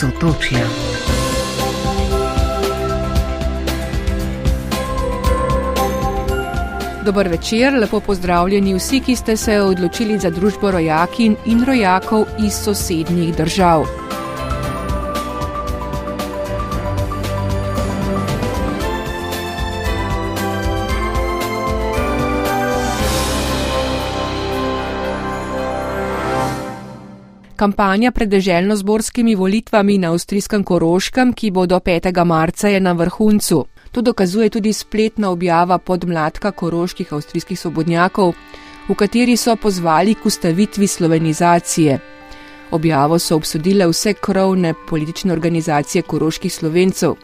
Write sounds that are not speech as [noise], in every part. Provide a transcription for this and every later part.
Sotočja. Dober večer, lepo pozdravljeni vsi, ki ste se odločili za družbo rojakin in rojakov iz sosednjih držav. Kampanja pred deželno-zborskimi volitvami na avstrijskem Koroškem, ki bodo 5. marca, je na vrhuncu. To dokazuje tudi spletna objava podmladka koroških avstrijskih svobodnjakov, v kateri so pozvali k ustavitvi slovenizacije. Objavo so obsodile vse krovne politične organizacije koroških slovencev.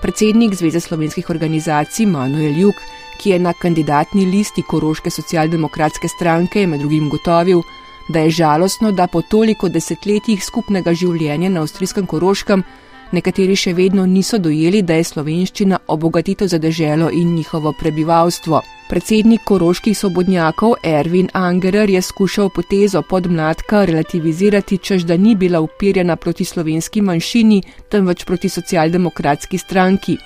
Predsednik Zveze slovenskih organizacij Manuel Juk, ki je na kandidatni listi Koroške socialdemokratske stranke med drugim gotovil, da je žalostno, da po toliko desetletjih skupnega življenja na avstrijskem Koroškem nekateri še vedno niso dojeli, da je slovenščina obogatitev za deželo in njihovo prebivalstvo. Predsednik koroških svobodnjakov Ervin Angerer je skušal potezo podmladka relativizirati, čež da ni bila upirjena proti slovenski manjšini, temveč proti socialdemokratski stranki.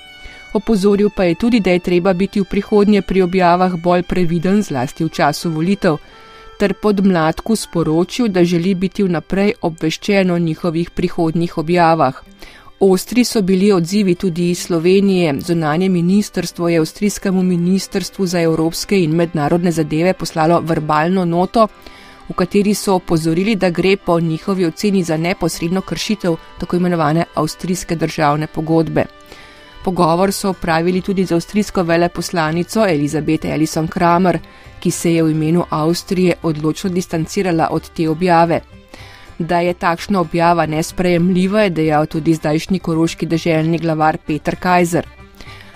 Opozoril pa je tudi, da je treba biti v prihodnje pri objavah bolj previden, zlasti v času volitev ter podmladku sporočil, da želi biti vnaprej obveščen o njihovih prihodnjih objavah. Ostri so bili odzivi tudi iz Slovenije. Zunanje ministrstvo je Avstrijskemu ministrstvu za evropske in mednarodne zadeve poslalo verbalno noto, v kateri so opozorili, da gre po njihovi oceni za neposredno kršitev tako imenovane avstrijske državne pogodbe. Pogovor so opravili tudi z avstrijsko veleposlanico Elizabeth Ellison Kramer, ki se je v imenu Avstrije odločno distancirala od te objave. Da je takšna objava nesprejemljiva, je dejal tudi zdajšnji koroški deželni glavar Peter Kajzer.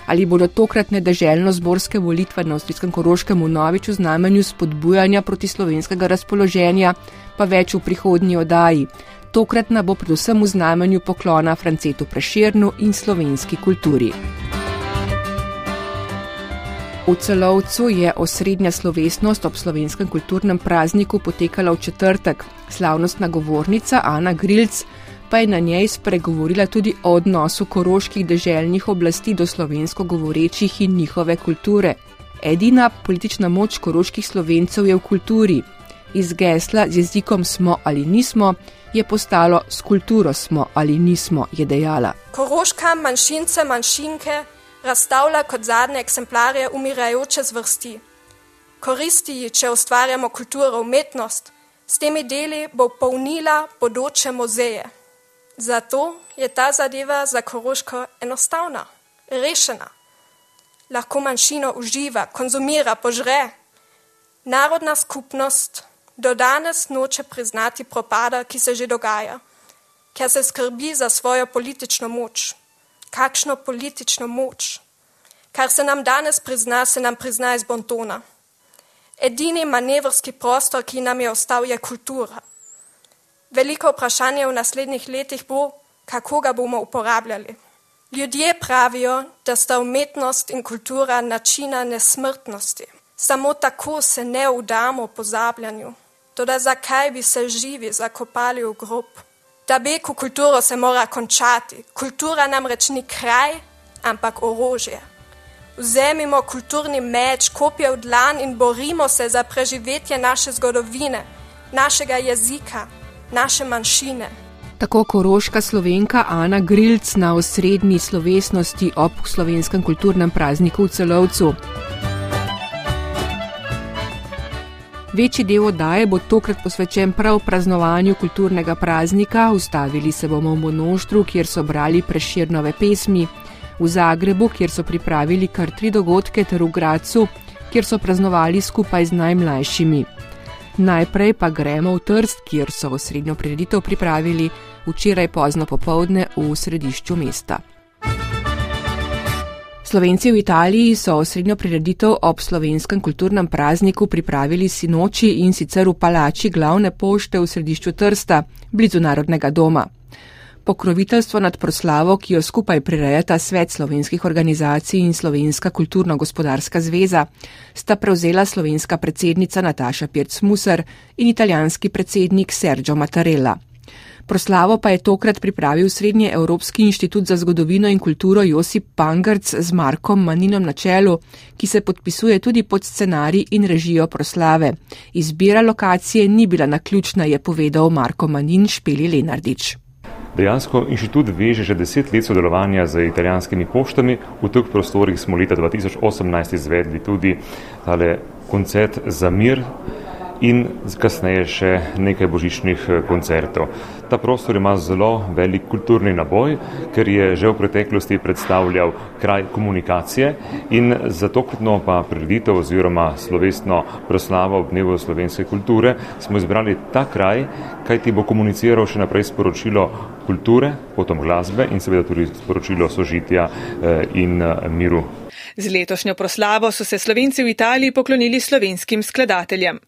Ali bodo tokratne deželno-zborske volitve na avstrijskem koroškem v noviču znamenju spodbujanja proti slovenskega razpoloženja, pa več v prihodnji oddaji. Tokratna bo predvsem v znamenju poklona Francetu Preširnu in slovenski kulturi. V celovcu je osrednja slovesnost ob slovenskem kulturnem prazniku potekala v četrtek. Slavnostna govornica Ana Grilc pa je na njej spregovorila tudi o odnosu koroških deželnih oblasti do slovensko govorečih in njihove kulture. Edina politična moč koroških slovencev je v kulturi. Iz gesla z jezikom smo ali nismo je postalo s kulturo smo ali nismo, je dejala. Koroška manjšince, manjšinke razstavlja kot zadnje eksemplarje umirajoče zvrsti. Koristi ji, če ustvarjamo kulturo, umetnost, s temi deli bo polnila bodoče muzeje. Zato je ta zadeva za Koroško enostavna, rešena. Lahko manjšino uživa, konzumira, požre. Narodna skupnost do danes noče priznati propada, ki se že dogaja, ker se skrbi za svojo politično moč kakšno politično moč. Kar se nam danes prizna, se nam prizna iz bontona. Edini manevrski prostor, ki nam je ostal, je kultura. Veliko vprašanje v naslednjih letih bo, kako ga bomo uporabljali. Ljudje pravijo, da sta umetnost in kultura načina nesmrtnosti. Samo tako se ne vdamo pozabljanju. Toda zakaj bi se živi zakopali v grob? Da beko kulturo se mora končati. Kultura namreč ni kraj, ampak orožje. Vzemimo kulturni meč, kopje v dlan in borimo se za preživetje naše zgodovine, našega jezika, naše manjšine. Tako koroška slovenka Ana Grilc na osrednji slovesnosti ob slovenskem kulturnem prazniku v celovcu. Večji del oddaje bo tokrat posvečen prav praznovanju kulturnega praznika. Ustavili se bomo v Monoštru, kjer so brali preširnove pesmi, v Zagrebu, kjer so pripravili kar tri dogodke, ter v Gracu, kjer so praznovali skupaj z najmlajšimi. Najprej pa gremo v Trst, kjer so osrednjo prireditev pripravili včeraj pozno popovdne v središču mesta. Slovenci v Italiji so osrednjo prireditev ob slovenskem kulturnem prazniku pripravili sinoči in sicer v palači glavne pošte v središču Trsta, blizu Narodnega doma. Pokroviteljstvo nad proslavo, ki jo skupaj prirejata Svet slovenskih organizacij in Slovenska kulturno-gospodarska zveza, sta prevzela slovenska predsednica Nataša Pirc-Musar in italijanski predsednik Sergio Mattarella. Proslavo pa je tokrat pripravil Srednji Evropski inštitut za zgodovino in kulturo Josip Pangrc z Markom Maninom na čelu, ki se podpisuje tudi pod scenarij in režijo proslave. Izbira lokacije ni bila naključna, je povedal Marko Manin Špeli Lenardič. Dejansko inštitut veže že deset let sodelovanja z italijanskimi poštami. V teh prostorih smo leta 2018 izvedli tudi tale koncert za mir in kasneje še nekaj božičnih eh, koncertov. Ta prostor ima zelo velik kulturni naboj, ker je že v preteklosti predstavljal kraj komunikacije in za tokratno pa prireditev oziroma slovesno proslavo ob dnevu slovenske kulture smo izbrali ta kraj, kaj ti bo komuniciral še naprej sporočilo kulture, potom glasbe in seveda tudi sporočilo sožitja eh, in eh, miru Z letošnjo proslavo so se Slovenci v Italiji poklonili slovenskim skladateljem.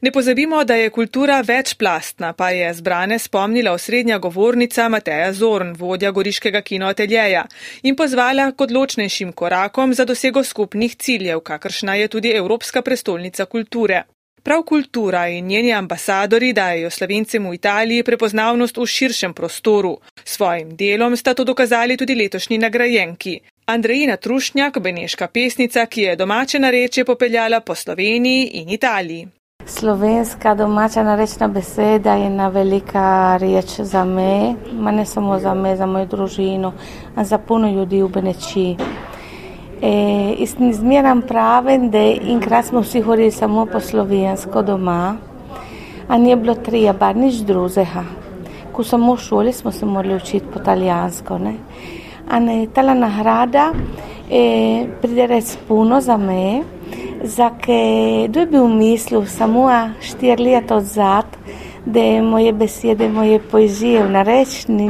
Ne pozabimo, da je kultura večplastna, pa je zbrane spomnila osrednja govornica Mateja Zorn, vodja Goriškega kinoateljeja, in pozvala k odločnejšim korakom za dosego skupnih ciljev, kakršna je tudi Evropska prestolnica kulture. Prav kultura in njeni ambasadori dajo slovencem v Italiji prepoznavnost v širšem prostoru. Svojim delom sta to dokazali tudi letošnji nagrajenki. Andrejina Trušnjak, beneška pesnica, ki je domače nareče popeljala po Sloveniji in Italiji. Slovenska domača narečna beseda je ena velika reč za me, ma ne samo za me, za mojo družino, ampak za puno ljudi v Beneči. E, zmeram pravim, da enkrat smo vsi hodili samo po slovensko doma, a ni bilo treba nič drugega. Ko smo v šoli, smo se morali učiti po italijansko. Ane, tala nagrada e, pride res puno za me, zake dve bi v mislu samo štiri leta odzad, da moje besede, moje poezije v narečni,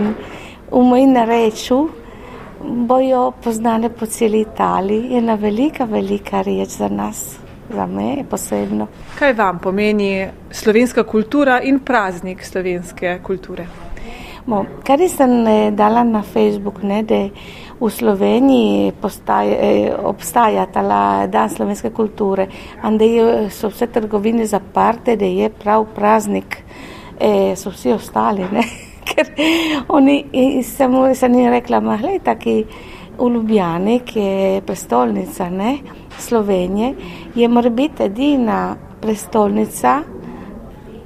v moji nareču, bojo poznane po celi Italiji. Je ena velika, velika reč za nas, za me posebno. Kaj vam pomeni slovenska kultura in praznik slovenske kulture? Bo, kar sem eh, dala na Facebook, ne, da v Sloveniji eh, obstaja ta dan slovenske kulture, da so vse trgovine zaprte, da je prav praznik, eh, so vsi ostali. Ne. [laughs] Ker oni, samo sem jim rekla, mahle, taki v Ljubljani, ki je prestolnica ne, Slovenije, je biti edina prestolnica,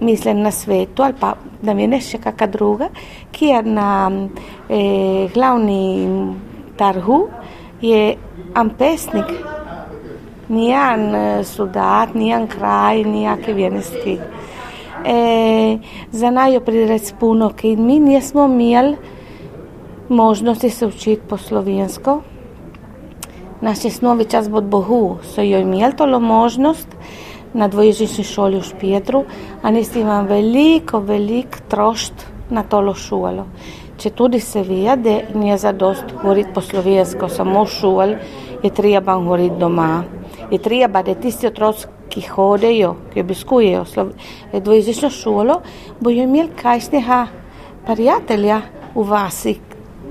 mislim na svetu ali pa da mi je ne še kakšna druga, ki je na eh, glavni trgu, je en pesnik, nijan soldat, nijan kraj, nijake vjernosti. E, za najo prirec puno, ki mi nismo imeli možnosti se učiti po slovensko. Naši snovi čas bod Bohu so jo imeli tolo možnost, na dvojezični šoli v Špijetru, a nisi imam veliko, veliko trošt na tolo šolo. Če tudi se ve, da ni za dost govoriti po slovensko, samo šol, je treba govoriti doma. Je treba, da tisti otroci, ki hodijo, ki obiskujejo dvojezično šolo, bojo imeli kajšnega prijatelja v vasi,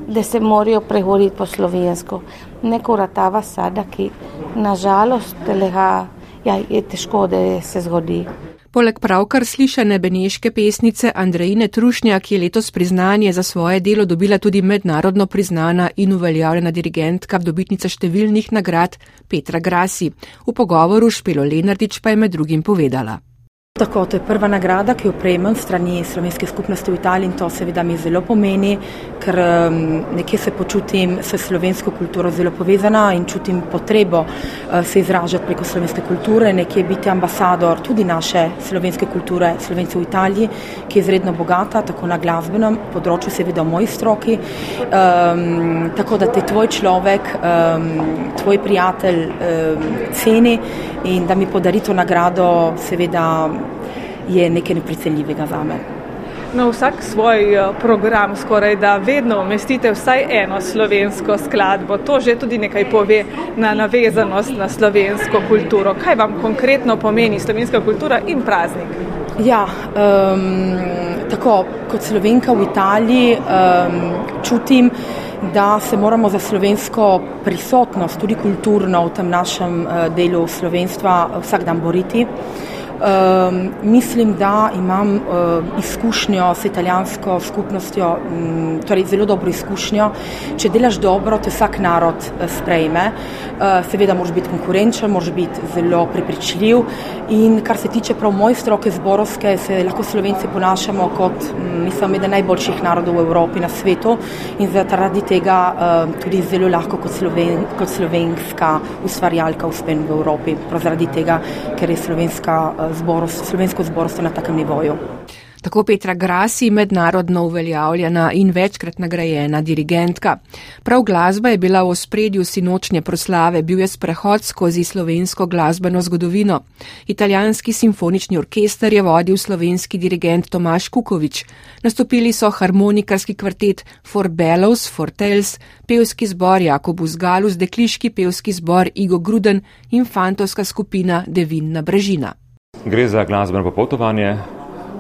da se morajo pregovoriti po slovensko. Neko ratava sada, ki nažalost telega ja, je težko, da se zgodi. Poleg pravkar slišane beneške pesnice Andrejine Trušnjak je letos priznanje za svoje delo dobila tudi mednarodno priznana in uveljavljena dirigentka, dobitnica številnih nagrad Petra Grasi. V pogovoru Špelo Lenardič pa je med drugim povedala. Tako, to je prva nagrada, ki jo prejmem strani slovenske skupnosti v Italiji in to seveda mi zelo pomeni, ker um, nekje se počutim s slovensko kulturo zelo povezana in čutim potrebo uh, se izražati preko slovenske kulture, nekje biti ambasador tudi naše slovenske kulture, slovencev v Italiji, ki je izredno bogata, tako na glasbenem področju, seveda v moji stroki. Um, tako da te tvoj človek, um, tvoj prijatelj um, ceni in da mi podari to nagrado, seveda je nekaj neprecenljivega za me. Na vsak svoj eh, program skoraj da vedno umestite vsaj eno slovensko skladbo. To že tudi nekaj pove na navezanost na slovensko kulturo. Kaj vam konkretno pomeni slovenska kultura in praznik? Ja, um, tako kot slovenka v Italiji um, čutim, da se moramo za slovensko prisotnost, tudi kulturno v tem našem uh, delu slovenstva vsak dan boriti. Um, mislim, da imam uh, izkušnjo s italijansko skupnostjo, um, torej zelo dobro izkušnjo. Če delaš dobro, te vsak narod uh, sprejme. Uh, seveda, moraš biti konkurenčen, moraš biti zelo prepričljiv. In kar se tiče prav moje stroke zborovske, se lahko slovenci ponašamo kot, um, mislim, eden najboljših narodov v Evropi na svetu in zaradi tega uh, tudi zelo lahko kot, sloven, kot slovenska ustvarjalka uspem v Evropi. Prav zaradi tega, ker je slovenska zborost, slovensko zborovstvo na takem nivoju. Tako Petra Grasi, mednarodno uveljavljena in večkrat nagrajena dirigentka. Prav glasba je bila v spredju sinočnje proslave, bil je sprehod skozi slovensko glasbeno zgodovino. Italijanski simfonični orkester je vodil slovenski dirigent Tomaš Kukovič. Nastopili so harmonikarski kvartet For Bellows, For Tales, pevski zbor Jakobus Galus, dekliški pevski zbor Igo Gruden in fantovska skupina Devinna Brežina. Gre za glasbeno popotovanje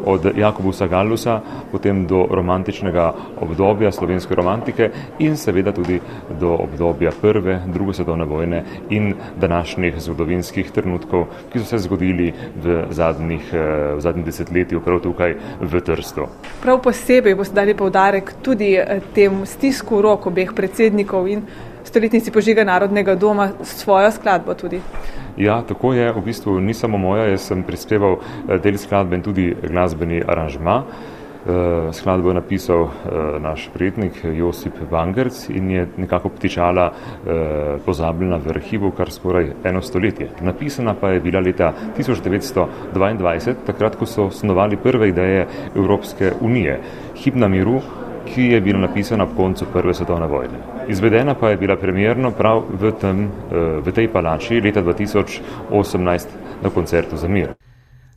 od Jakobusa Gallusa, potem do romantičnega obdobja slovenske romantike in seveda tudi do obdobja prve, druge svetovne vojne in današnjih zgodovinskih trenutkov, ki so se zgodili v zadnjih, eh, v zadnjih desetletju prav tukaj v Trstu. Prav posebej boste dali povdarek tudi eh, tem stisku rok obeh predsednikov in stoletnici požiga Narodnega doma s svojo skladbo tudi. Ja, tako je, v bistvu ni samo moja, jaz sem prispeval eh, del skladbe in tudi glasbeni aranžma. Eh, skladbo je napisal eh, naš prijetnik Josip Bangerc in je nekako ptičala pozabljena v arhivu kar skoraj eno stoletje. Napisana pa je bila leta 1922, takrat, ko so osnovali prve ideje Evropske unije. Himna miru, ki je bila napisana ob koncu Prve svetovne vojne. Izvedena pa je bila premjerno prav v, tem, eh, v tej palači leta 2018 na koncertu za mir.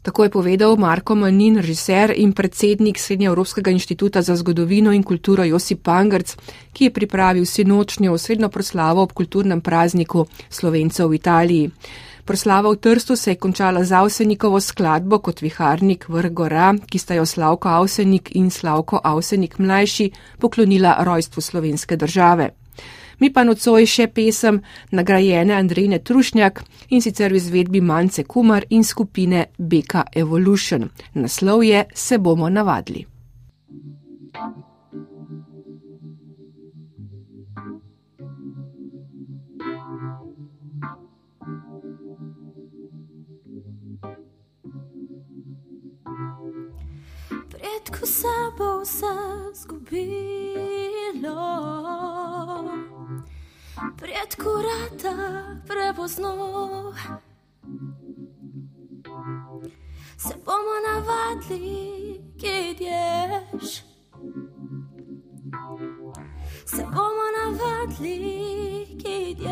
Tako je povedal Marko Manin, režiser in predsednik Srednjeevropskega inštituta za zgodovino in kulturo Josip Pangrc, ki je pripravil sinočnjo osrednjo proslavo ob kulturnem prazniku Slovencev v Italiji. Proslava v Trstu se je končala z Avsenikovo skladbo kot viharnik vrh gora, ki sta jo Slavko Avsenik in Slavko Avsenik mlajši poklonila rojstvu slovenske države. Mi pa nocoj še pesem nagrajene Andrejne Trušnjak in sicer v izvedbi Mance Kumar in skupine Beka Evolution. Naslov je Se bomo navadili. Ko se bo vse zgubilo. Pred kurata prepozno se bomo navadili, kje ideš. Se bomo navadili, kje ideš.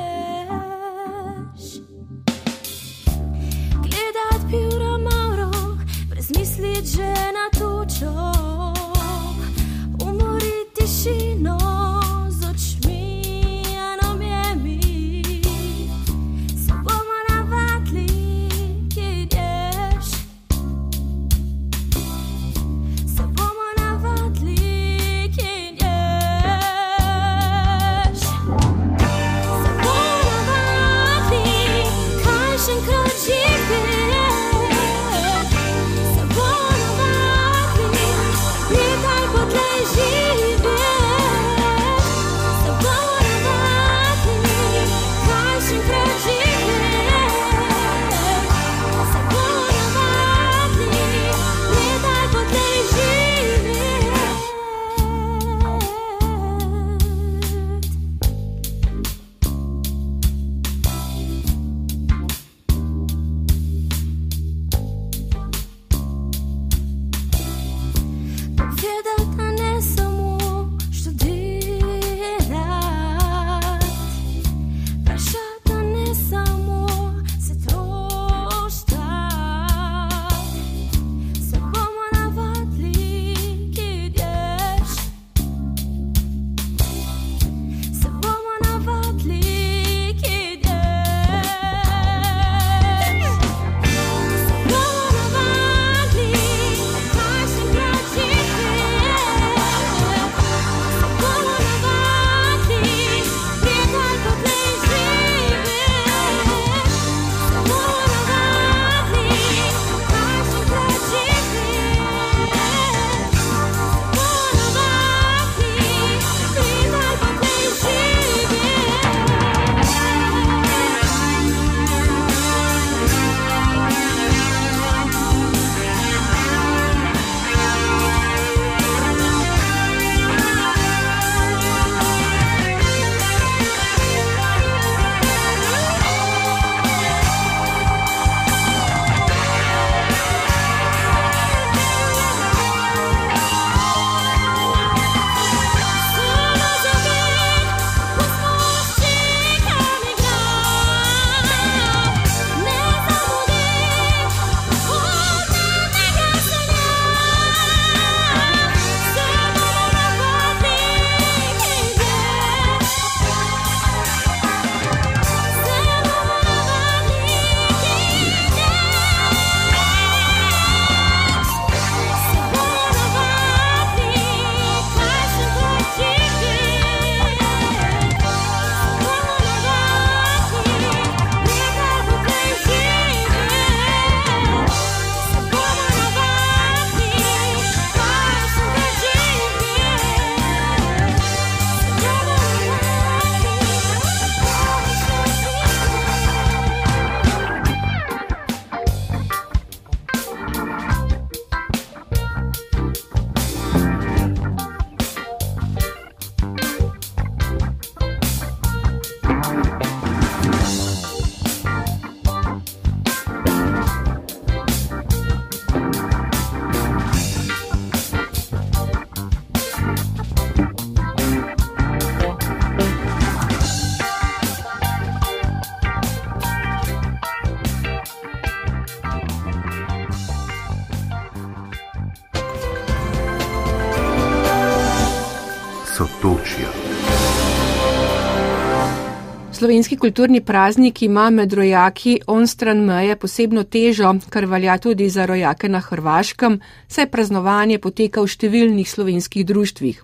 Slovenski kulturni praznik ima med rojaki onstran meje posebno težo, kar velja tudi za rojake na Hrvaškem, saj praznovanje poteka v številnih slovenskih društvih.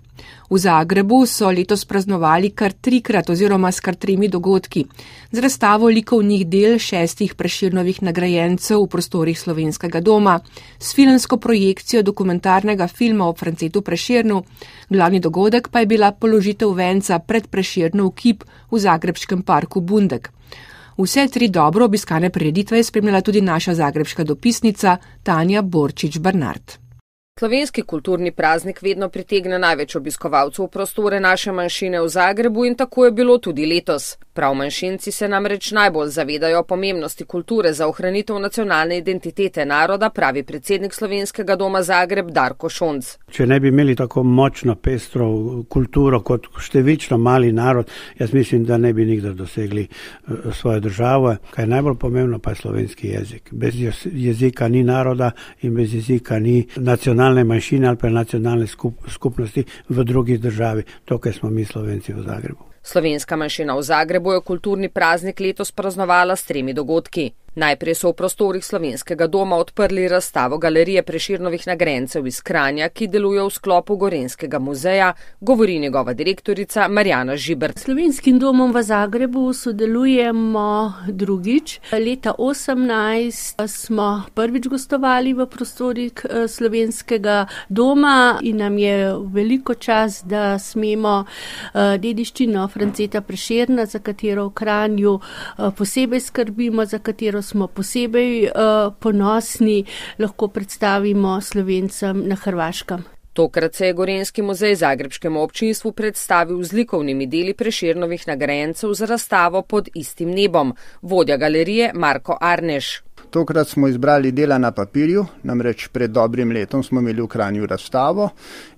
V Zagrebu so letos praznovali kar trikrat oziroma s kar tremi dogodki. Z razstavo likovnih del šestih preširnovih nagrajencev v prostorih slovenskega doma, s filmsko projekcijo dokumentarnega filma o Francetu Preširnu, glavni dogodek pa je bila položitev venca pred Preširnov kip v Zagrebskem parku Bundek. Vse tri dobro obiskane prireditve je spremljala tudi naša zagrebska dopisnica Tanja Borčič-Barnard. Slovenski kulturni praznik vedno pritegne največ obiskovalcev v prostore naše manjšine v Zagrebu in tako je bilo tudi letos. Prav manjšinci se namreč najbolj zavedajo pomembnosti kulture za ohranitev nacionalne identitete naroda, pravi predsednik Slovenskega doma Zagreb Darko Šonc. Če ne bi imeli tako močno pestro kulturo kot številčno mali narod, jaz mislim, da ne bi nikdar dosegli eh, svoje države. Kaj je najbolj pomembno, pa je slovenski jezik. Bez jezika ni naroda in bez jezika ni nacionalne manjšine ali pa nacionalne skupnosti v drugih državi. To, kar smo mi slovenci v Zagrebu. Slovenska manjšina v Zagrebu je kulturni praznik letos praznovala s tremi dogodki. Najprej so v prostorih slovenskega doma odprli razstavo galerije preširnovih nagrajencev iz Kranja, ki deluje v sklopu Gorenskega muzeja, govori njegova direktorica Marjana Žibert. Slovenskim domom v Zagrebu sodelujemo drugič. Leta 18 smo prvič gostovali v prostorih eh, slovenskega doma in nam je veliko čas, da smemo eh, dediščino Franceta Preširna, za katero v Kranju eh, posebej skrbimo, za katero smo posebej uh, ponosni, lahko predstavimo slovencem na Hrvaškem. Tokrat se je Gorenski muzej Zagrebskemu občinstvu predstavil z likovnimi deli preširnovih nagrajencev za razstavo pod istim nebom, vodja galerije Marko Arneš. Tokrat smo izbrali dela na papirju, namreč pred dobrim letom smo imeli v Kranju razstavo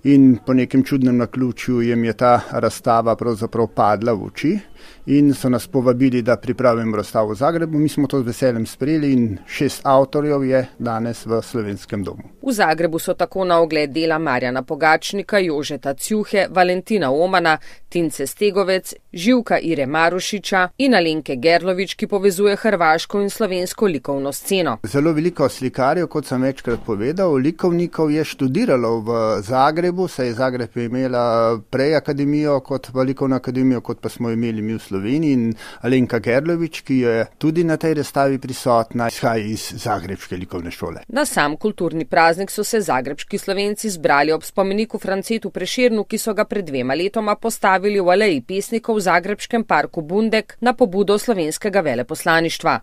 in po nekem čudnem naključju jim je ta razstava pravzaprav padla v oči in so nas povabili, da pripravimo razstavo v Zagrebu. Mi smo to z veseljem sprejeli in šest avtorjev je danes v slovenskem domu. V Zagrebu so tako na ogled dela Marjana Pogačnika, Jožeta Cjuhe, Valentina Omana, Tince Stegovec, Živka Ire Marušiča in Alenke Gerlovič, ki povezuje hrvaško in slovensko likovno sceno. Zelo veliko slikarjev, kot sem večkrat povedal, likovnikov je študiralo v Zagrebu, saj je Zagreb imela prej akademijo kot likovno akademijo, kot pa smo imeli mi v Sloveniji in Alenka Gerlovič, ki je tudi na tej razstavi prisotna, izhaja iz Zagrebske likovne šole. Na sam kulturni praznik so se zagrebski slovenci zbrali ob spomeniku Francetu Preširnu, ki so ga pred dvema letoma postavili v aleji pesnikov v Zagrebskem parku Bundek na pobudo slovenskega veleposlaništva.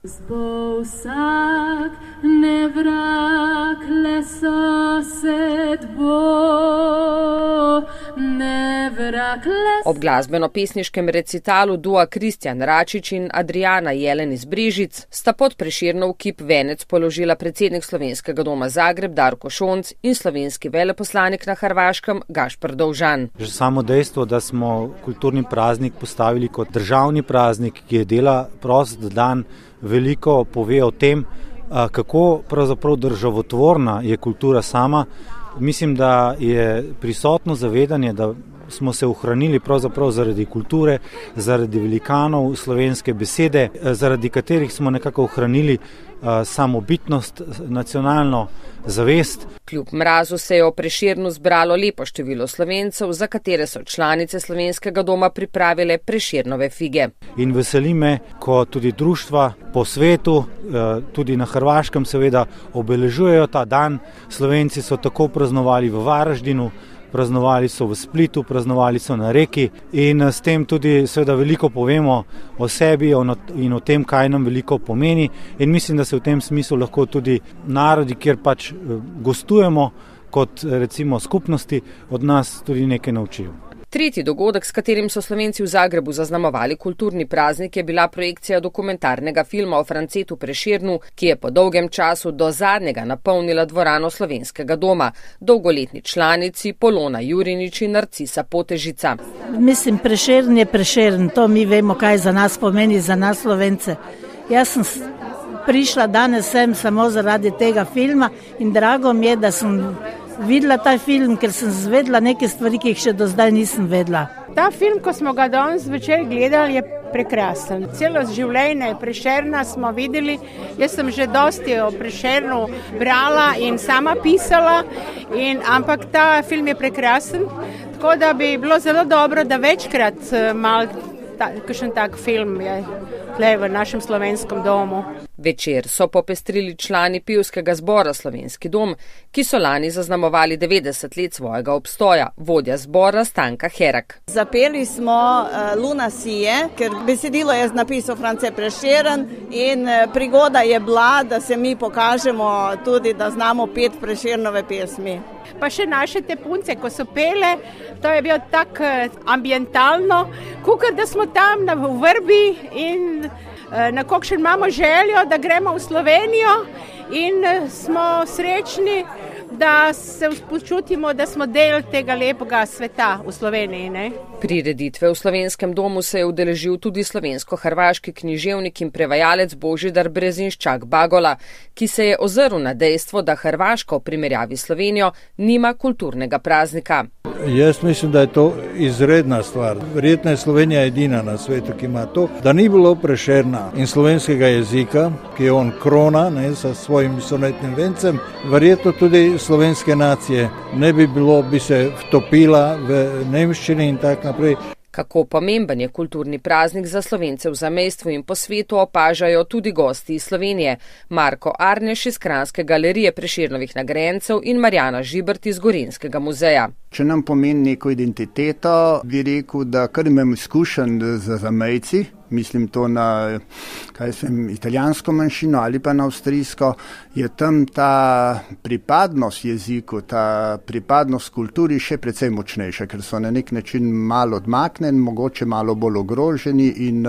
Ob glasbeno-pesniškem recitalu Dua Kristjan Račič in Adriana Jelen iz Brežic sta pod preširnov kip venec položila predsednik slovenskega doma Zagreb Darko Šonc in slovenski veleposlanik na Hrvaškem Gašpr Dovžan. Že samo dejstvo, da smo kulturni praznik postavili kot državni praznik, ki je dela prost dan, veliko pove o tem, kako pravzaprav državotvorna je kultura sama. Mislim, da je prisotno zavedanje, da smo se ohranili pravzaprav zaradi kulture, zaradi velikanov slovenske besede, zaradi katerih smo nekako ohranili samobitnost, nacionalno zavest. Kljub mrazu se je o preširnu zbralo lepo število slovencev, za katere so članice slovenskega doma pripravile preširnove fige. In veseli me, ko tudi društva po svetu, tudi na Hrvaškem seveda, obeležujejo ta dan. Slovenci so tako praznovali v Varaždinu, praznovali so v Splitu, praznovali so na reki in s tem tudi seveda veliko povemo o sebi in o tem, kaj nam veliko pomeni. In mislim, da se v tem smislu lahko tudi narodi, kjer pač gostujemo kot recimo skupnosti, od nas tudi nekaj naučijo. Tretji dogodek, s katerim so Slovenci v Zagrebu zaznamovali kulturni praznik, je bila projekcija dokumentarnega filma o Francetu Preširnu, ki je po dolgem času do zadnjega napolnila dvorano slovenskega doma, dolgoletni članici Polona Jurinič in Narcisa Potežica. Mislim, Preširn je Preširn, to mi vemo, kaj za nas pomeni, za nas Slovence. Jaz sem prišla danes sem samo zaradi tega filma in drago mi je, da sem videla ta film, ker sem zvedla neke stvari, ki jih še do zdaj nisem vedela. Ta film, ko smo ga danes večer gledali, je prekrasen. Celo življenje prešerna smo videli. Jaz sem že dosti o prešernu brala in sama pisala, in, ampak ta film je prekrasen. Tako da bi bilo zelo dobro, da večkrat eh, mal ta, kakšen tak film je tle v našem slovenskem domu. Večer so popestrili člani pivskega zbora Slovenski dom, ki so lani zaznamovali 90 let svojega obstoja, vodja zbora Stanka Herak. Zapeli smo uh, Luna Sije, ker besedilo je napisal France Prešeren in uh, prigoda je bila, da se mi pokažemo tudi, da znamo pet Prešernove pesmi. Pa še naše te punce, ko so pele, to je bilo tako ambientalno, kot da smo tam na vrbi in Eh, na kakšen imamo željo, da gremo v Slovenijo in eh, smo srečni, da se počutimo, da smo del tega lepega sveta v Sloveniji. Ne? Prireditve v slovenskem domu se je udeležil tudi slovensko-hrvaški književnik in prevajalec Božidar Brezinščak Bagola, ki se je ozrl na dejstvo, da Hrvaška v primerjavi s Slovenijo nima kulturnega praznika. Jaz mislim, da je to izredna stvar. Verjetno je Slovenija edina na svetu, ki ima to, da ni bilo prešerna in slovenskega jezika, ki je on krona ne, sa svojim sonetnim vencem. Verjetno tudi slovenske nacije ne bi bilo, bi se vtopila v nemščini in tako naprej. Kako pomemben je kulturni praznik za slovence v zamestvu in po svetu opažajo tudi gosti iz Slovenije, Marko Arneš iz Kranske galerije Preširnovih nagrajencev in Marjana Žibrt iz Gorinskega muzeja. Če nam pomeni neko identiteto, bi rekel, da kar imam izkušen z zamejci, mislim to na sem, italijansko manjšino ali pa na avstrijsko, je tam ta pripadnost jeziku, ta pripadnost kulturi še precej močnejša, ker so na nek način malo odmaknjeni, mogoče malo bolj ogroženi in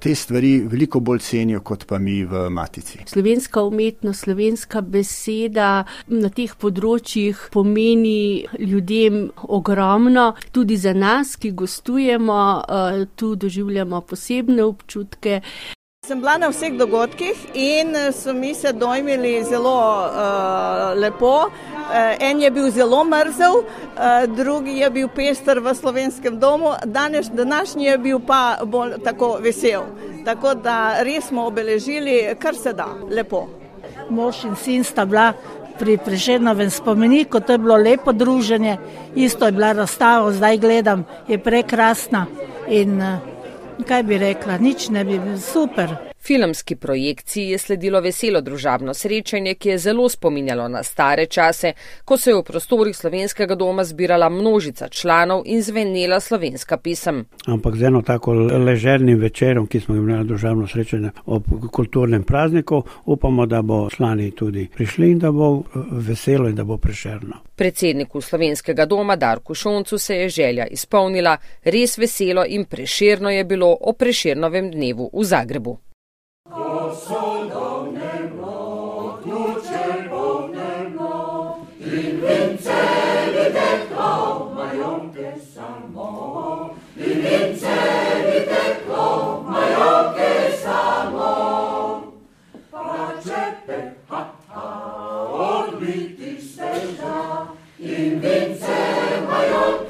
te stvari veliko bolj cenijo kot pa mi v matici. Slovenska umetnost, slovenska beseda na teh področjih pomeni ljudem ogromno, tudi za nas, ki gostujemo, eh, tu doživljamo posebne občutke. Sem bila na vseh dogodkih in so mi se dojmili zelo uh, lepo. Uh, en je bil zelo mrzel, uh, drugi je bil pester v slovenskem domu, danes današnji je bil pa bolj tako vesel. Tako da res smo obeležili, kar se da, lepo. Mož in sin sta bila pri Prešernovem spomeniku, to je bilo lepo druženje, isto je bila razstava, zdaj gledam, je prekrasna in uh, kaj bi rekla, nič ne bi bil super. Filmski projekciji je sledilo veselo družabno srečanje, ki je zelo spominjalo na stare čase, ko se je v prostorih slovenskega doma zbirala množica članov in zvenela slovenska pisem. Ampak z eno tako ležernim večerom, ki smo imeli družabno srečanje ob kulturnem prazniku, upamo, da bo člani tudi prišli in da bo eh, veselo in da bo prešerno. Predsedniku slovenskega doma Darku Šoncu se je želja izpolnila, res veselo in prešerno je bilo o prešernovem dnevu v Zagrebu. sol domne not, lucem omnem not, in vincere del clau, maiocche salmo, in vincere del clau, maiocche salmo. Pace per ha ha, orbitis in vince maiocche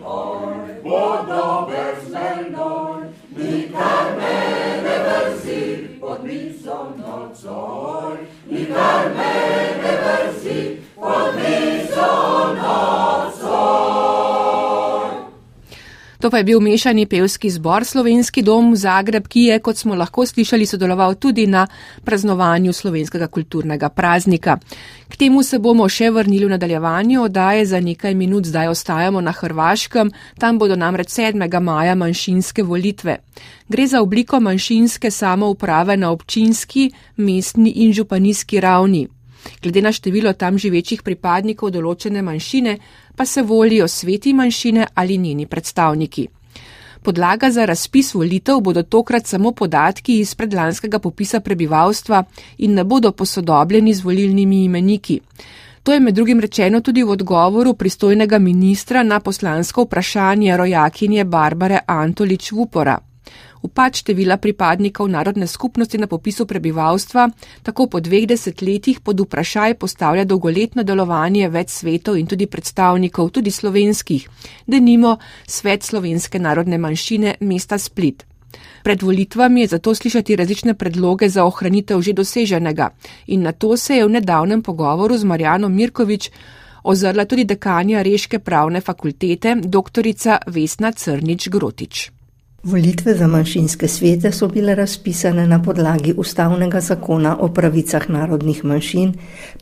To pa je bil mešani pevski zbor Slovenski dom v Zagreb, ki je, kot smo lahko slišali, sodeloval tudi na praznovanju slovenskega kulturnega praznika. K temu se bomo še vrnili v nadaljevanju, oddaje za nekaj minut zdaj ostajamo na Hrvaškem, tam bodo namreč 7. maja manjšinske volitve. Gre za obliko manjšinske samouprave na občinski, mestni in županijski ravni. glede na število tam živečih pripadnikov določene manjšine, pa se volijo sveti manjšine ali njeni predstavniki. Podlaga za razpis volitev bodo tokrat samo podatki iz predlanskega popisa prebivalstva in ne bodo posodobljeni z volilnimi imeniki. To je med drugim rečeno tudi v odgovoru pristojnega ministra na poslansko vprašanje rojakinje Barbare Antolič Vupora. Upad števila pripadnikov narodne skupnosti na popisu prebivalstva tako po dveh desetletjih pod vprašaj postavlja dolgoletno delovanje več svetov in tudi predstavnikov, tudi slovenskih, denimo svet slovenske narodne manjšine mesta Split. Pred volitvami je zato slišati različne predloge za ohranitev že doseženega in na to se je v nedavnem pogovoru z Marjano Mirkovič ozrla tudi dekanja Reške pravne fakultete, doktorica Vesna Crnič Grotič. Volitve za manjšinske svete so bile razpisane na podlagi ustavnega zakona o pravicah narodnih manjšin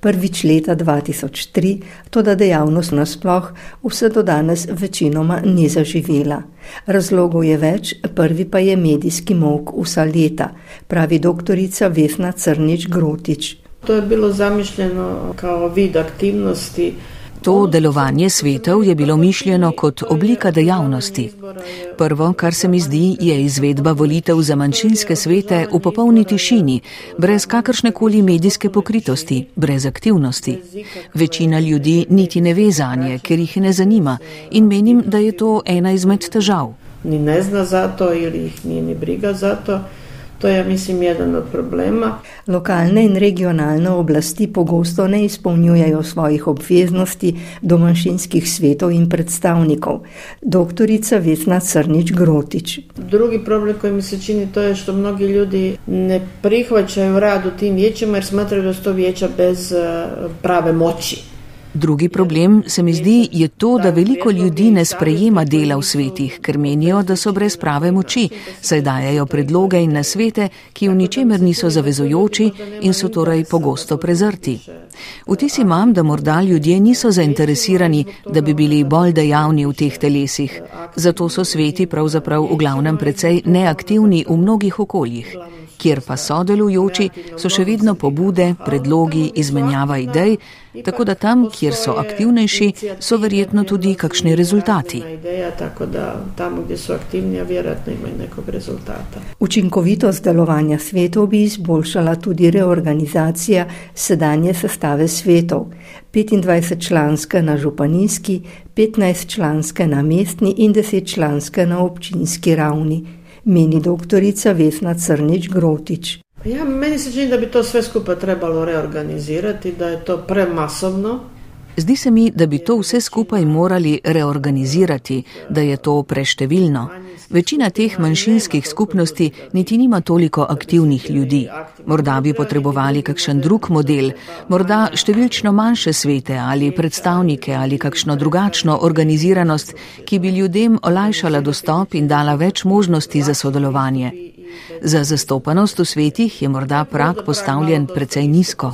prvič leta 2003, to da dejavnost nasploh vse do danes večinoma ni zaživela. Razlogov je več, prvi pa je medijski mok vsa leta, pravi doktorica Vesna Crnič Grotič. To je bilo zamišljeno kao vid aktivnosti. To delovanje svetov je bilo mišljeno kot oblika dejavnosti. Prvo, kar se mi zdi, je izvedba volitev za manjšinske svete v popolni tišini, brez kakršne koli medijske pokritosti, brez aktivnosti. Večina ljudi niti ne ve za nje, ker jih ne zanima in menim, da je to ena izmed težav. Ni ne zna za to ali jih ni ni briga za to. To je, mislim, eden od problema. Lokalne in regionalne oblasti pogosto ne izpolnjujejo svojih obveznosti do manjšinskih svetov in predstavnikov. Doktorica Vesna Crnič Grotič. Drugi problem koji mi se čini to je što mnogi ljudi ne prihvaćaju rad u tim vijećima jer smatraju da su to vijeća bez prave moći. Drugi problem se mi zdi je to, da veliko ljudi ne sprejema dela v svetih, ker menijo, da so brez prave moči, saj dajajo predloge in nasvete, ki v ničemer niso zavezojoči in so torej pogosto prezrti. Vtis imam, da morda ljudje niso zainteresirani, da bi bili bolj dejavni v teh telesih. Zato so sveti pravzaprav v glavnem precej neaktivni v mnogih okoljih. Kjer pa so delujoči, so še vedno pobude, predlogi, izmenjava idej, tako da tam, kjer so aktivnejši, so verjetno tudi kakšni rezultati. Učinkovitost delovanja svetov bi izboljšala tudi reorganizacija sedanje sestave svetov. 25 članske na županijski, 15 članske na mestni in 10 članske na občinski ravni meni doktorica Vesna Crnič Grotič. Ja, meni se čini, da bi to sve skupaj trebalo reorganizirati, da je to premasovno. Zdi se mi, da bi to vse skupaj morali reorganizirati, da je to preštevilno. Večina teh manjšinskih skupnosti niti nima toliko aktivnih ljudi. Morda bi potrebovali kakšen drug model, morda številčno manjše svete ali predstavnike ali kakšno drugačno organiziranost, ki bi ljudem olajšala dostop in dala več možnosti za sodelovanje. Za zastopanost v svetih je morda prak postavljen precej nizko.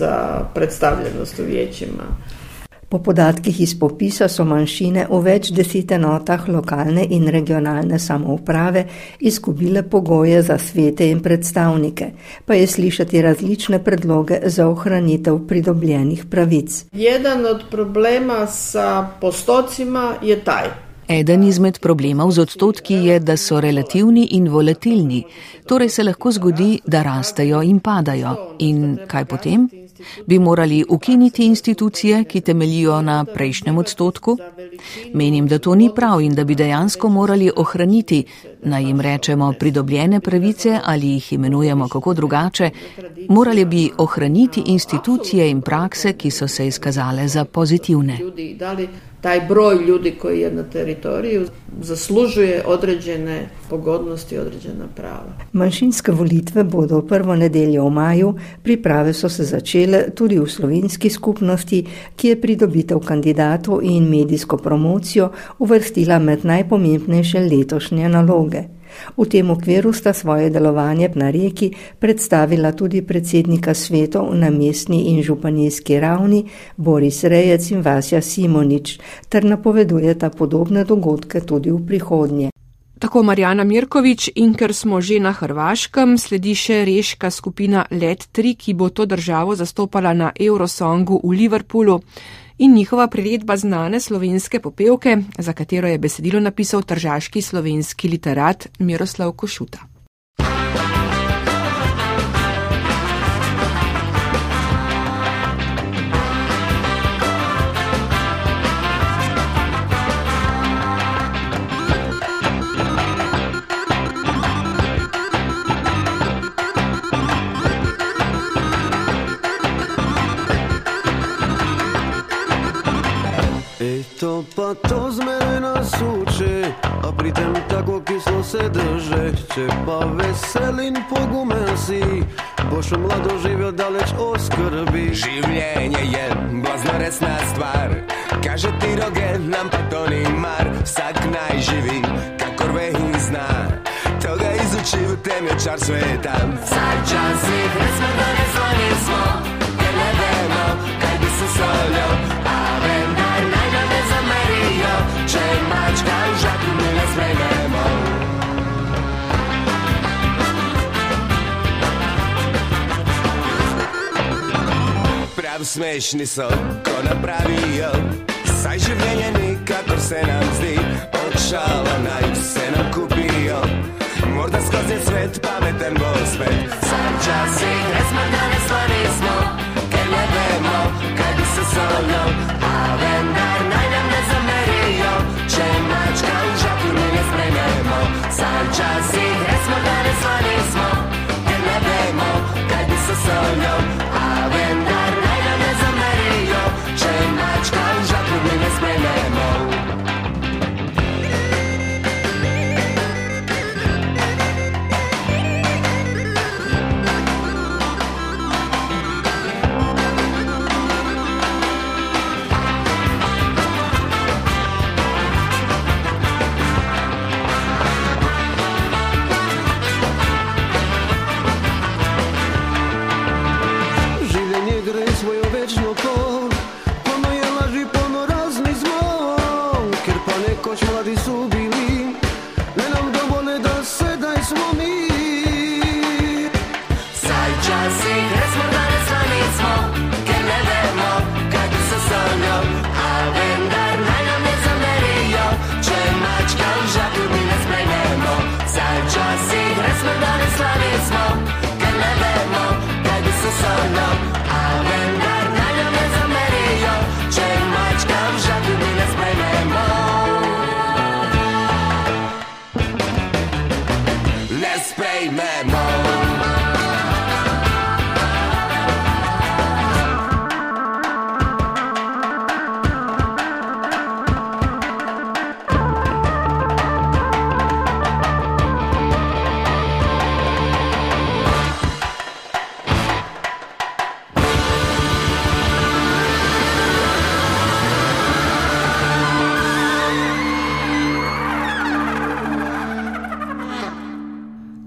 Za predstavljenost v večjima. Po podatkih iz popisa so manjšine v več deset enotah lokalne in regionalne samouprave izgubile pogoje za svete in predstavnike, pa je slišati različne predloge za ohranitev pridobljenih pravic. Jedan od problema sa postocima je taj. Eden izmed problemov z odstotki je, da so relativni in volatilni, torej se lahko zgodi, da rastejo in padajo. In kaj potem? Bi morali ukiniti institucije, ki temelijo na prejšnjem odstotku? Menim, da to ni prav in da bi dejansko morali ohraniti, naj jim rečemo, pridobljene pravice ali jih imenujemo kako drugače, morali bi ohraniti institucije in prakse, ki so se izkazale za pozitivne. Taj broj ljudi koji je na teritoriju zaslužuje određene pogodnosti, određena prava. Manjšinske volitve bodo prvo nedeljo v maju, priprave so se začele tudi v slovenski skupnosti, ki je pridobitev kandidatov in medijsko promocijo uvrstila med najpomembnejše letošnje naloge. V tem okviru sta svoje delovanje na reki predstavila tudi predsednika svetov na mestni in županijski ravni Boris Rejec in Vasja Simonič, ter napovedujeta podobne dogodke tudi v prihodnje. Tako Marjana Mirkovič in ker smo že na Hrvaškem, sledi še reška skupina Let 3, ki bo to državo zastopala na Eurosongu v Liverpoolu in njihova priredba znane slovenske popevke, za katero je besedilo napisal tržaški slovenski literat Miroslav Košuta. to pa to z mene nas uče A pritem tako kislo se drže. Če pa veselin pogume si Boš mlado živio daleč o skrbi. Življenje je blaznoresna stvar Kaže ti roge, nam pa to ni mar. Sad najživi, kako rve i zna. Toga izučiju temlje čar sveta. Sad čas i hresme da ne zvoni Kakav smešni sol, ko napravio Saj življenje nikako se nam zdi Od šala naj se nam kupio Morda skroz je svet, pametan bol svet Sad čas igre smo, danas to pa smo Kaj ne vemo, kaj bi se solio A vendar naj nam ne zamerio Če mačka u žaku ne ne sprememo. Sad čas igre smo, danas to pa smo Kaj ne vemo, kaj bi se solio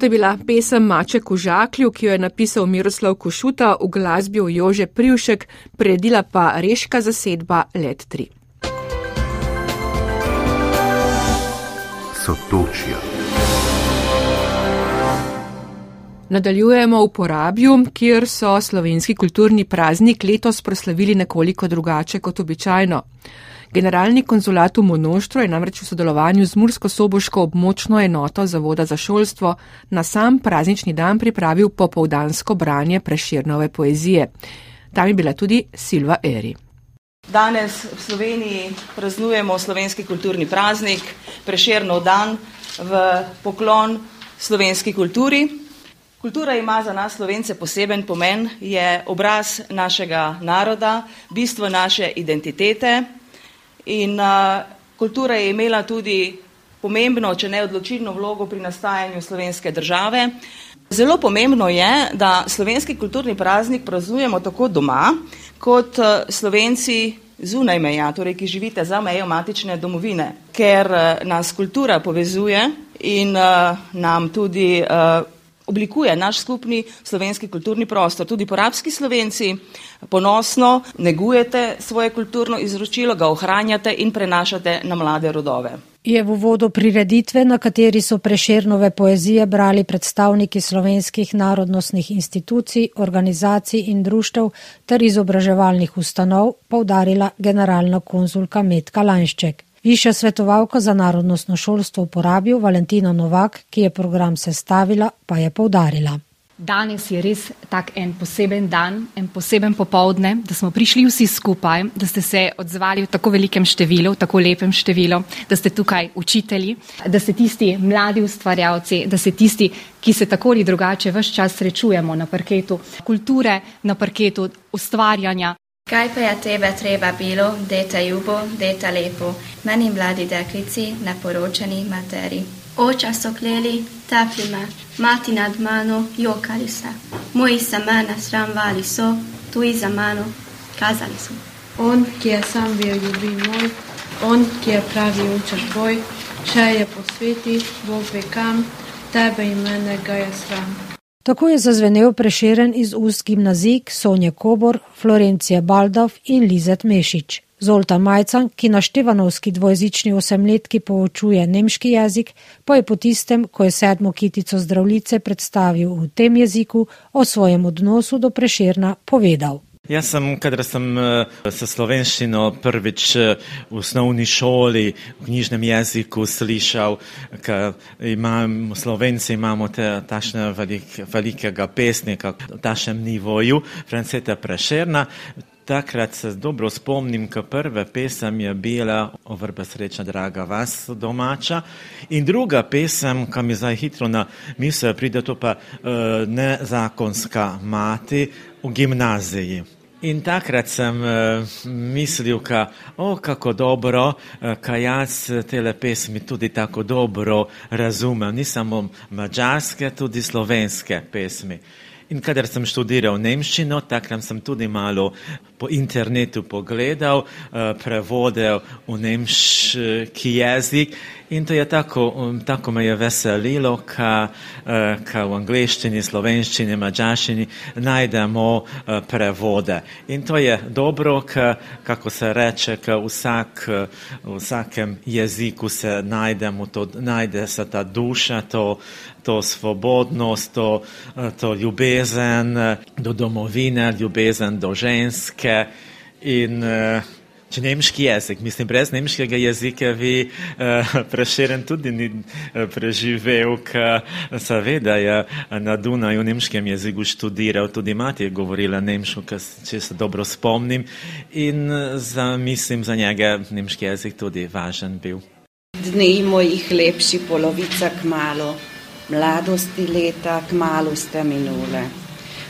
To je bila pesem Maček v žaklju, ki jo je napisal Miroslav Košuta v glasbi v Jože Privšek, predila pa reška zasedba Let 3. Sotočja. Nadaljujemo v porabju, kjer so slovenski kulturni praznik letos proslavili nekoliko drugače kot običajno. Generalni konzulat v Monoštru je namreč v sodelovanju z Mursko-Soboško območno enoto Zavoda za šolstvo na sam praznični dan pripravil popovdansko branje preširnove poezije. Tam je bila tudi Silva Eri. Danes v Sloveniji praznujemo slovenski kulturni praznik, preširnov dan v poklon slovenski kulturi. Kultura ima za nas slovence poseben pomen, je obraz našega naroda, bistvo naše identitete in uh, kultura je imela tudi pomembno, če ne odločilno vlogo pri nastajanju slovenske države. Zelo pomembno je, da slovenski kulturni praznik praznujemo tako doma, kot slovenci zunaj meja, torej ki živite za mejo matične domovine, ker nas kultura povezuje in uh, nam tudi uh, oblikuje naš skupni slovenski kulturni prostor. Tudi porabski slovenci ponosno negujete svoje kulturno izročilo, ga ohranjate in prenašate na mlade rodove. je v uvodu prireditve, na kateri so preširnove poezije brali predstavniki slovenskih narodnostnih institucij, organizacij in društev ter izobraževalnih ustanov, povdarila generalna konzulka Metka Lanšček. Višja svetovalka za narodnostno šolstvo v porabijo Valentina Novak, ki je program sestavila, pa je povdarila. Danes je res tak en poseben dan, en poseben popovdne, da smo prišli vsi skupaj, da ste se odzvali v tako velikem številu, v tako lepem številu, da ste tukaj učitelji, da ste tisti mladi ustvarjalci, da ste tisti, ki se tako ali drugače vse čas srečujemo na parketu kulture, na parketu ustvarjanja. Kaj pa je tebe treba bilo, deta ljubo, deta lepo, meni mladi deklici, neporočeni materi. Oča so kleli, tepli me, mati nad mano jokali se. Moji se mene sramvali so, tuji za mano kazali so. On, ki je sam bil ljubi moj, on, ki je pravi učeš boj, če je po sveti, Bog ve kam, tebe in mene ga je sram. Tako je zazvenel preširen iz ust gimnazijk Sonja Kobor, Florencija Baldov in Lizet Mešič. Zoltan Majcan, ki na števanovski dvojezični osemletki poučuje nemški jezik, pa je po tistem, ko je sedmo kitico zdravlice predstavil v tem jeziku, o svojem odnosu do preširna povedal. Jaz sem, kadar sem se slovenščino prvič v osnovni šoli v knjižnem jeziku slišal, ker imam, slovenci imamo te tašne velik, velikega pesnika v tašnem nivoju, Franceta Prešerna, Takrat se dobro spomnim, ko prva pesem je bila O vrbe srečna draga vas domača in druga pesem, ki mi zdaj hitro na misel pride, to pa uh, nezakonska mati v gimnaziji. In takrat sem uh, mislil, ka, o, kako dobro, uh, ka jaz tele pesmi tudi tako dobro razumem, ni samo mađarske, tudi slovenske pesmi. In kadar sem študiral nemščino, takrat sem tudi malo po internetu pogledal, prevodil v nemški jezik in to je tako, tako me je veselilo, ka, ka v angliščini, slovenščini, mađarščini najdemo prevode. In to je dobro, ka, kako se reče, ka vsak, v vsakem jeziku se najdemo, to, najde se ta duša, to, to svobodnost, to, to ljubezen do domovine, ljubezen do ženske in če nemški jezik, mislim, brez nemškega jezika bi preširen tudi ni preživel, ker seveda je na Dunaju v nemškem jeziku študiral, tudi mati je govorila nemško, če se dobro spomnim in za, mislim, za njega nemški jezik tudi važen bil. Dni mojih lepši polovica k malo mladosti leta kmalo ste minule.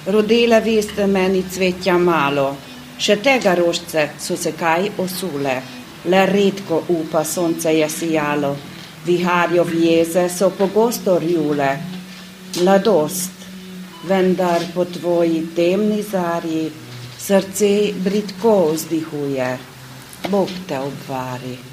Rodila veste meni cvetja malo, še tega rožce so se kaj osule, le redko upa sonce je sijalo, viharjo vjeze so pogosto rjule. Mladost, vendar po tvoji temni zarji srce britko vzdihuje, Bog te obvari.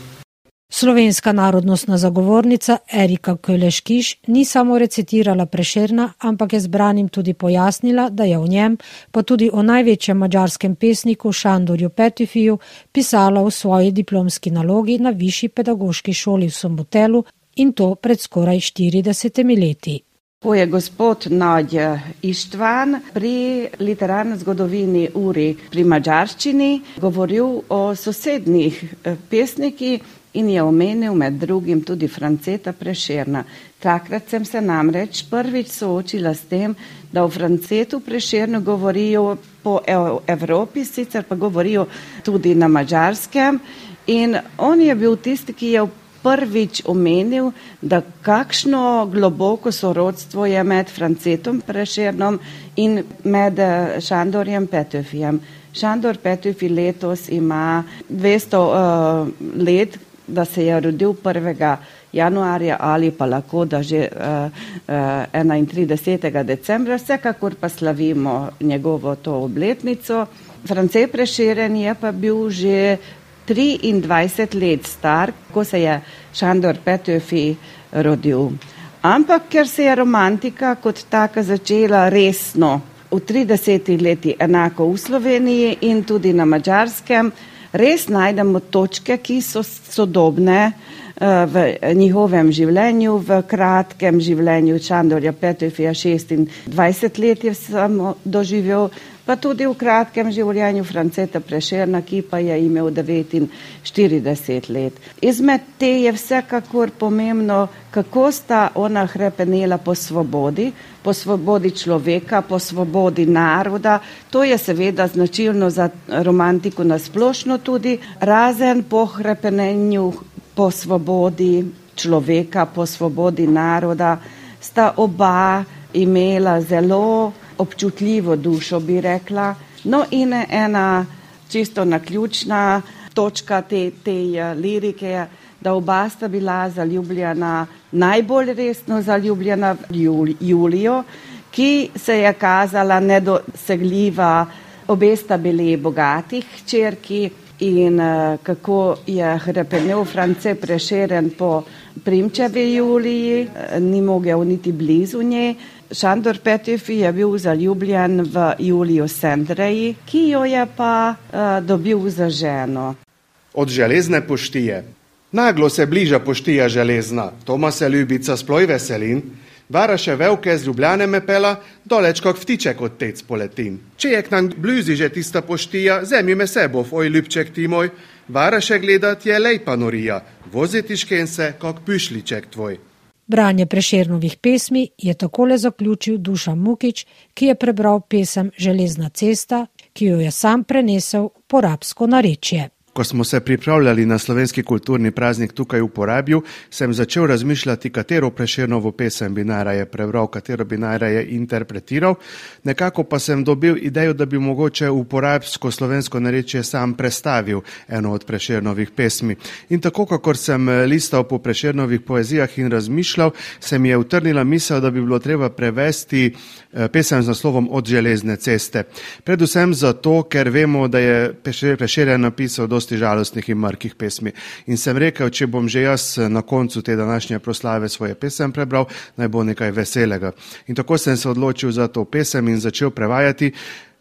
Slovenska narodnostna zagovornica Erika Köleškiš ni samo recitirala prešerna, ampak je zbranim tudi pojasnila, da je v njem, pa tudi o največjem mađarskem pesniku Šandorju Petifiju, pisala v svoji diplomski nalogi na Višji pedagoški šoli v Sombotelu in to pred skoraj 40 leti. Ko je gospod Nadja Ištvan pri literarni zgodovini Uri pri mađarščini govoril o sosednjih pesnikih, in je omenil med drugim tudi Franceta Prešerna. Takrat sem se namreč prvič soočila s tem, da v Francetu Prešernu govorijo po Evropi, sicer pa govorijo tudi na mačarskem. In on je bil tisti, ki je prvič omenil, da kakšno globoko sorodstvo je med Francetom Prešernom in med Šandorjem Petöfijem. Šandor Petöfi letos ima 200 uh, let, da se je rodil 1. januarja ali pa lahko, da že uh, uh, 31. decembra, vsekakor pa slavimo njegovo to obletnico. France Preširen je pa bil že 23 let star, ko se je Šandor Petöfi rodil. Ampak ker se je romantika kot taka začela resno v 30 letih enako v Sloveniji in tudi na Mačarskem, res najdemo točke, ki so sodobne v njihovem življenju, v kratkem življenju Čandorja Petefija 26 let je samo doživel, pa tudi v kratkem življenju Franceta Prešerna, ki pa je imel 49 let. Izmed te je vsekakor pomembno, kako sta ona hrepenela po svobodi, po svobodi človeka, po svobodi naroda. To je seveda značilno za romantiko nasplošno tudi, razen po hrepenenju po svobodi človeka, po svobodi naroda, sta oba imela zelo občutljivo dušo, bi rekla. No in ena čisto naključna točka te, te eh, lirike, da oba sta bila zaljubljena, najbolj resno zaljubljena v Julijo, ki se je kazala nedosegljiva, obe sta bili bogatih črki, in uh, kako je hrepenel France prešeren po Primčevi Juliji, uh, ni mogel niti blizu nje. Šandor Petjefi je bil zaljubljen v Julijo Sendreji, ki jo je pa uh, dobil za ženo. Od železne poštije. Naglo se bliža poštija železna, Toma se ljubica sploj veselin, Varaše velike z Ljubljane me pela, doleč kot vtiček od tec poletin. Če je k nam blizu že tista poštija, zemlji me sebo, oj ljubček ti moj, varaše gledat je lejpa norija, voziti škense kot pišliček tvoj. Branje preširnovih pesmi je takole zaključil Dušan Mukič, ki je prebral pesem Železna cesta, ki jo je sam prenesel po rabsko narečje. Ko smo se pripravljali na slovenski kulturni praznik tukaj v Porabju, sem začel razmišljati, katero preširnovo pesem bi najraje prebral, katero bi najraje interpretiral. Nekako pa sem dobil idejo, da bi mogoče v porabsko slovensko narečje sam prestavil eno od preširnovih pesmi. In tako, kakor sem listal po preširnovih poezijah in razmišljal, se mi je utrnila misel, da bi bilo treba prevesti eh, pesem z naslovom Od železne ceste. Predvsem zato, ker vemo, da je preširjen napisal do dosti žalostnih in mrkih pesmi. In sem rekel, če bom že jaz na koncu te današnje proslave svoje pesem prebral, naj bo nekaj veselega. In tako sem se odločil za to pesem in začel prevajati.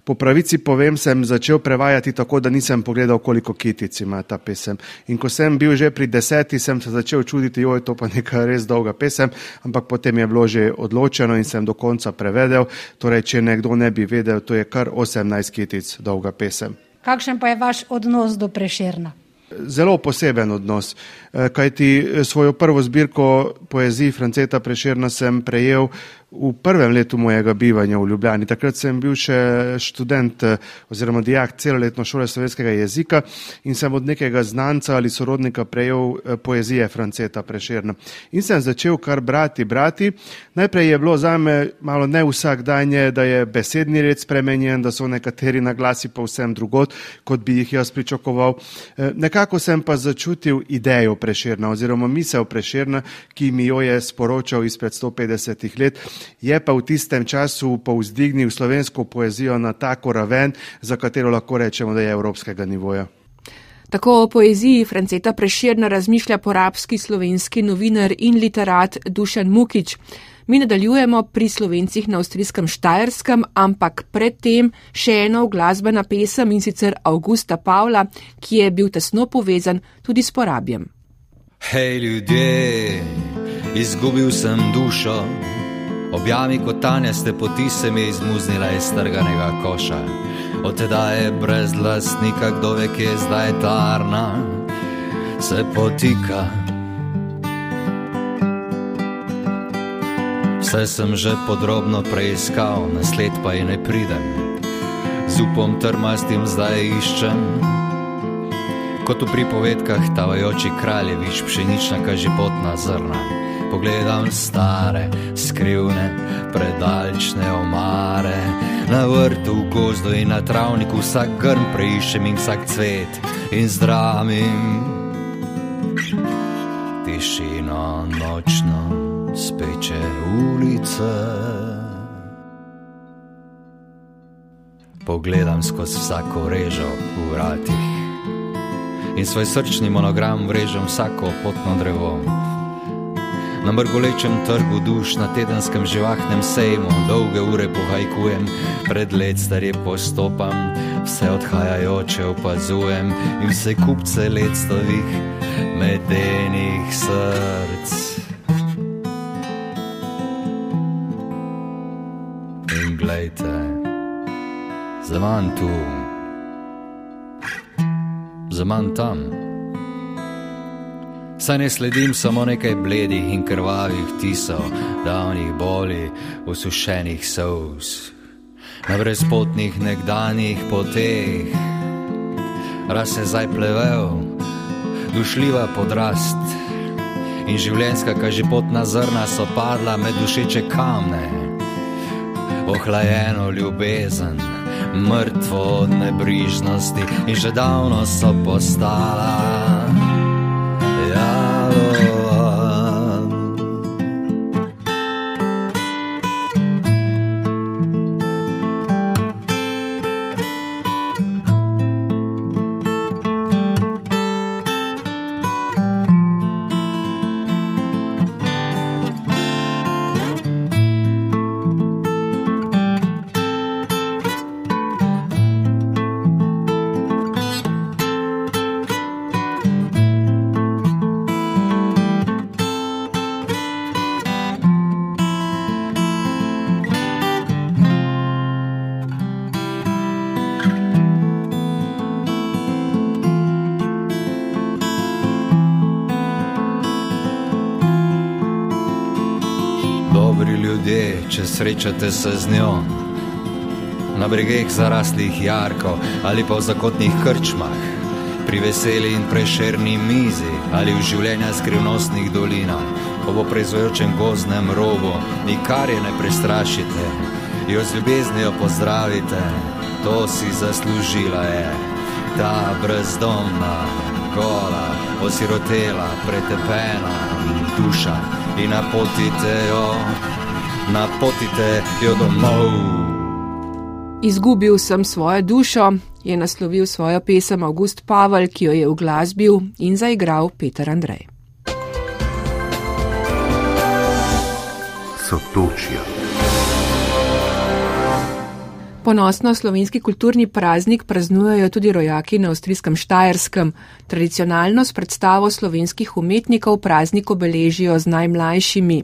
Po pravici povem, sem začel prevajati tako, da nisem pogledal, koliko kitic ima ta pesem. In ko sem bil že pri deseti, sem se začel čuditi, jo je to pa neka res dolga pesem, ampak potem je bilo že odločeno in sem do konca prevedel. Torej, če nekdo ne bi vedel, to je kar 18 kitic dolga pesem. Kakšen pa je vaš odnos do preširna? Zelo poseben odnos, eh, kajti eh, svojo prvo zbirko poezij Franceta Prešerna sem prejel v prvem letu mojega bivanja v Ljubljani. Takrat sem bil še študent eh, oziroma dijak celoletno šole slovenskega jezika in sem od nekega znanca ali sorodnika prejel poezije Franceta Prešerna. In sem začel kar brati, brati. Najprej je bilo za me malo ne vsak dan, da je besedni red spremenjen, da so nekateri naglasi pa vsem drugot, kot bi jih jaz pričakoval. Eh, nekako sem pa začutil idejo Prešerna oziroma misel Prešerna, ki mi jo je sporočal izpred 150 let je pa v tistem času povzdignil slovensko poezijo na tako raven, za katero lahko rečemo, da je evropskega nivoja. Tako o poeziji Franceta Preširna razmišlja porabski slovenski novinar in literat Dušan Mukič. Mi nadaljujemo pri slovencih na avstrijskem Štajerskem, ampak predtem še eno glasbena pesem in sicer Augusta Pavla, ki je bil tesno povezan tudi s porabjem. Hej ljudje, izgubil sem dušo, Objami kot tanja ste poti se mi izmuznila iz strganega koša. Od tedaj je brez lastnika, kdo ve, kje je zdaj ta arna, se potika. Vse sem že podrobno preiskal, na sled pa ji ne pridem. Z upom trmastim zdaj iščem. Kot v pripovedkah tavajoči kraljevič, pšenična kažipotna zrna pogledam stare, skrivne, predalčne omare. Na vrtu, v gozdu in na travniku vsak grm preiščem in vsak cvet in zdravim. Tišino nočno speče ulice. Pogledam skozi vsako režo v vratih in svoj srčni monogram vrežem vsako potno drevo Na mrgolečem trgu duš, na tedenskem živahnem sejmu, dolge ure pohajkujem, pred let starje postopam, vse odhajajoče opazujem in vse kupce ledstovih medenih src. In glejte, zaman tu, zaman tam. Saj ne sledim samo nekaj bledih in krvavih tisov, davnih boli, usušenih sous, na brezpotnih nekdanjih poteh. Raz se zdaj plevel, dušljiva podrast in življenska kažipotna zrna so padla med dušeče kamne, ohlajeno ljubezen. Mrtvo od nebrižnosti in že davno so postala. Srečate se z njo. Na bregeh zaraslih jarkov ali pa v zakotnih krčmah, pri veseli in prešerni mizi ali v življenja skrivnostnih dolinah, ob proizvajočem gozdnem robu, nikar je ne prestrašite, jo z ljubeznijo pozdravite, to si zaslužila je, ta brezdomna, gola, osirotela, pretepena duša. In napotite jo napotite jo domov. Izgubil sem svojo dušo, je naslovil svojo pesem August Pavel, ki jo je v glasbil in zaigral Peter Andrej. Sotočja. Ponosno slovenski kulturni praznik praznujejo tudi rojaki na avstrijskem Štajerskem. Tradicionalno s predstavo slovenskih umetnikov praznik obeležijo z najmlajšimi.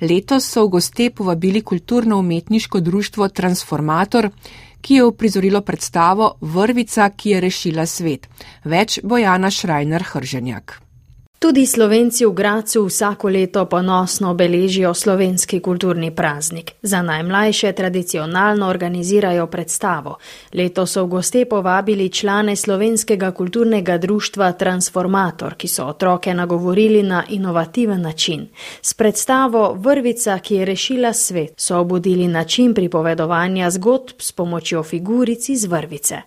Letos so v goste povabili kulturno-umetniško društvo Transformator, ki je uprizorilo predstavo Vrvica, ki je rešila svet. Več Bojana Šrajner Hrženjak. Tudi Slovenci v Gracu vsako leto ponosno obeležijo slovenski kulturni praznik. Za najmlajše tradicionalno organizirajo predstavo. Leto so v goste povabili člane slovenskega kulturnega društva Transformator, ki so otroke nagovorili na inovativen način. S predstavo Vrvica, ki je rešila svet, so obudili način pripovedovanja zgodb s pomočjo figuric iz vrvice.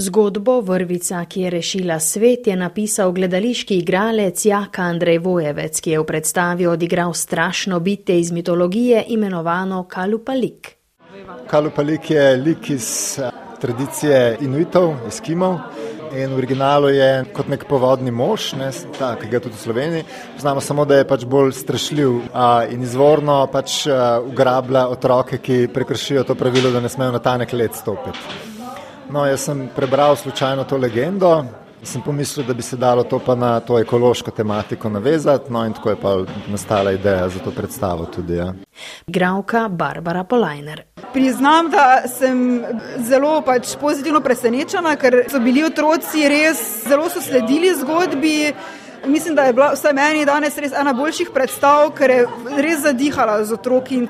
Zgodbo Vrvica, ki je rešila svet, je napisal gledališki igralec Jaka Andrej Vojevec, ki je v predstavi odigral strašno bite iz mitologije imenovano Kalupalik. Kalupalik je lik iz eh, tradicije Inuitov, Eskimov. In v originalu je kot nek povodni mož, ne, ta, ki ga tudi v Sloveniji znamo, samo da je pač bolj strašljiv a, in izvorno pač a, ugrablja otroke, ki prekršijo to pravilo, da ne smejo na tanek let stopiti. No, jaz sem prebral slučajno to legendo. Sem pomislil, da bi se dalo to pa na to ekološko tematiko navezati, no in tako je pa nastala ideja za to predstavo tudi. Ja. Gravka Barbara Polajner. Priznam, da sem zelo pač pozitivno presenečena, ker so bili otroci res zelo so sledili zgodbi. Mislim, da je bila vsaj meni danes res ena boljših predstav, ker je res zadihala z otroki.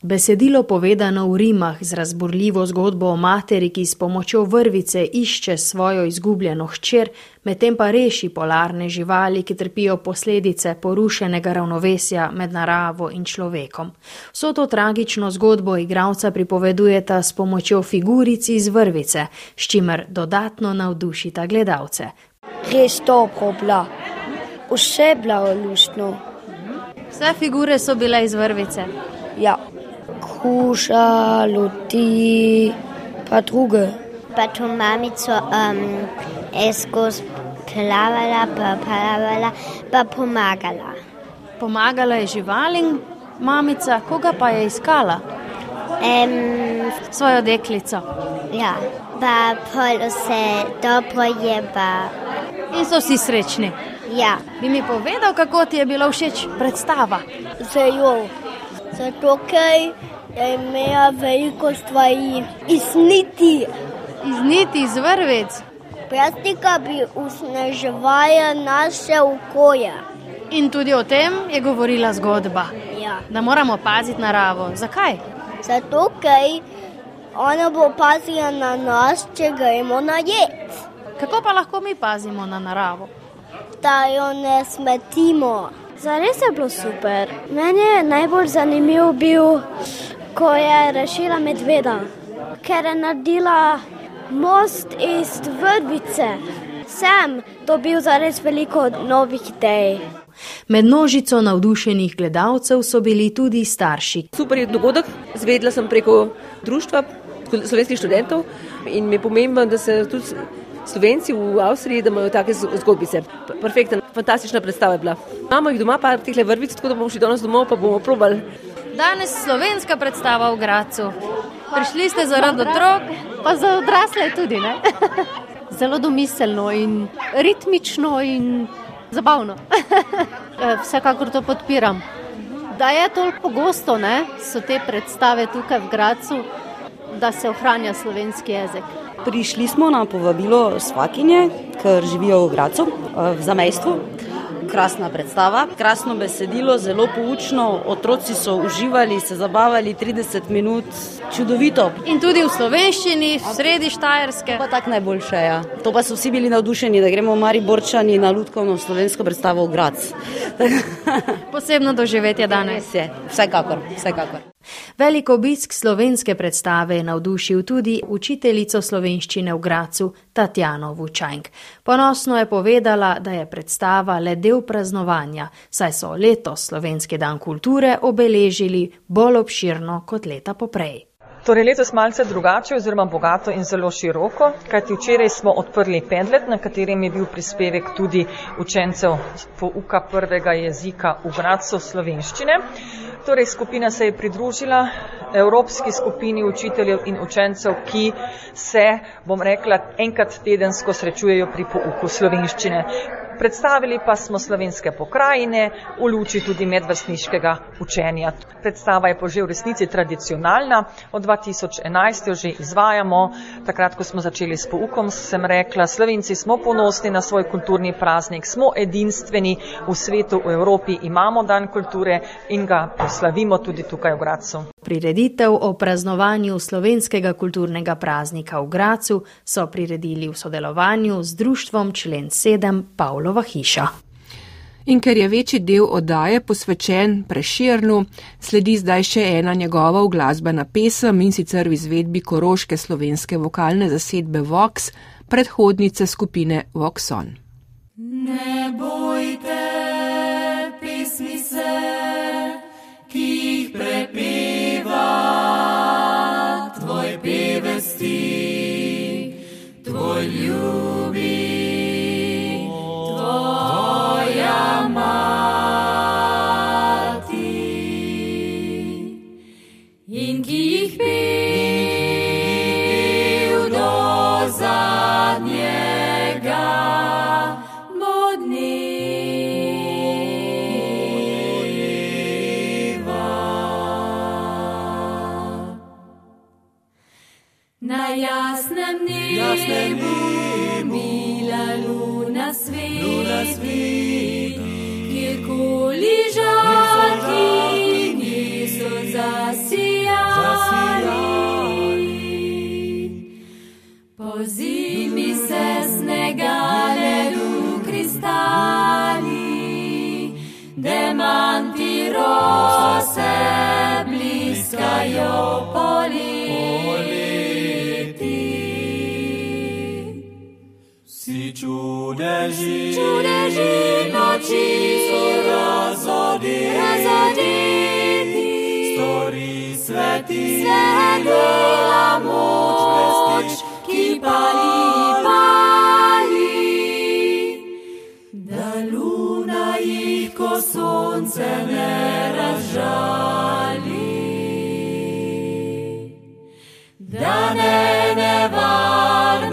Besedilo povedano v rimah z razborljivo zgodbo o materi, ki s pomočjo vrvice išče svojo izgubljeno hčer, medtem pa reši polarne živali, ki trpijo posledice porušenega ravnovesja med naravo in človekom. Vso to tragično zgodbo igravca pripovedujeta s pomočjo figurici iz vrvice, s čimer dodatno navdušita gledalce. Res dobro bila, vse bila luštno. Vse figure so bile iz vrvice. Ja, kuša, luti, pa druge. Pa to mamico um, eskos plavala, pa plavala, pa pomagala. Pomagala je živalim, mamica, koga pa je iskala? Um, Svojo deklico. Ja, pa pol vse dobro je, pa In so vsi srečni. ja. Bi mi povedal, kako ti je bila všeč predstava? Zelo. Zato, ker je imela veliko stvari iz niti. Iz niti, iz vrvic. Plastika bi usneževala naše okolje. In tudi o tem je govorila zgodba, Ja. da moramo paziti naravo. Zakaj? Zato, ker ona bo pazila na nas, če gremo na jed. Kako pa lahko mi pazimo na naravo? Da jo ne smetimo. Zares je bilo super. Meni je najbolj zanimiv bil, ko je rešila medveda, ker je naredila most iz vrvice. Sem dobil zares veliko novih idej. Med množico navdušenih gledalcev so bili tudi starši. Super je dogodek, zvedla sem preko društva slovenskih študentov in mi je pomembno, da se tudi Slovenci v Avstriji, da imajo take zgodbice. Perfektna, fantastična predstava je bila. Imamo jih doma, pa teh vrvic, tako da bomo šli danes domov, pa bomo probali. Danes slovenska predstava v Gracu. Prišli ste zaradi otrok, pa za odrasle tudi, ne? [laughs] Zelo domiselno in ritmično in zabavno. [laughs] Vsekakor to podpiram. Da je toliko pogosto, ne, so te predstave tukaj v Gracu, da se ohranja slovenski jezik. Prišli smo na povabilo svakinje, ker živijo v Gracu, eh, v zamejstvu. Krasna predstava, krasno besedilo, zelo poučno. Otroci so uživali, se zabavali 30 minut, čudovito. In tudi v slovenščini, sredi Štajerske. Pa tako najboljše je. Ja. To pa so vsi bili navdušeni, da gremo Mari Borčani na Ludkovno slovensko predstavo v Grac. Posebno doživetje danes je. Vsekakor, vsekakor. Velik obisk slovenske predstave je navdušil tudi učiteljico slovenščine v Gracu Tatjano Vučajnk. Ponosno je povedala, da je predstava le del praznovanja, saj so letos Slovenski dan kulture obeležili bolj obširno kot leta poprej. Torej letos malce drugače oziroma bogato in zelo široko, kajti včeraj smo odprli pendlet, na katerem je bil prispevek tudi učencev pouka prvega jezika v Gracu slovenščine. Torej skupina se je pridružila evropski skupini učiteljev in učencev, ki se, bom rekla, enkrat tedensko srečujejo pri pouku slovenščine. Predstavili pa smo slovenske pokrajine v luči tudi medvrstniškega učenja. Predstava je pa že v resnici tradicionalna, od 2011 jo že izvajamo. Takrat, ko smo začeli s poukom, sem rekla, Slovenci smo ponosni na svoj kulturni praznik, smo edinstveni v svetu, v Evropi, imamo dan kulture in ga proslavimo tudi tukaj v Gracu. Prireditev o praznovanju slovenskega kulturnega praznika v Gracu so priredili v sodelovanju z društvom člen 7 Pavlova hiša. In ker je večji del oddaje posvečen preširnu, sledi zdaj še ena njegova glasbena pesem in sicer v izvedbi koroške slovenske vokalne zasedbe Vox, predhodnice skupine Voxon. Ne bojte, Po zimi se snegale v kristali, demanti rose bliskajo poleti. Si čudeži, čudeži noči so razor razodeti, razodeti, stori sveti, svetila moč, pali, pali, da luna jih, ko sonce ne razžali. Da ne nevarna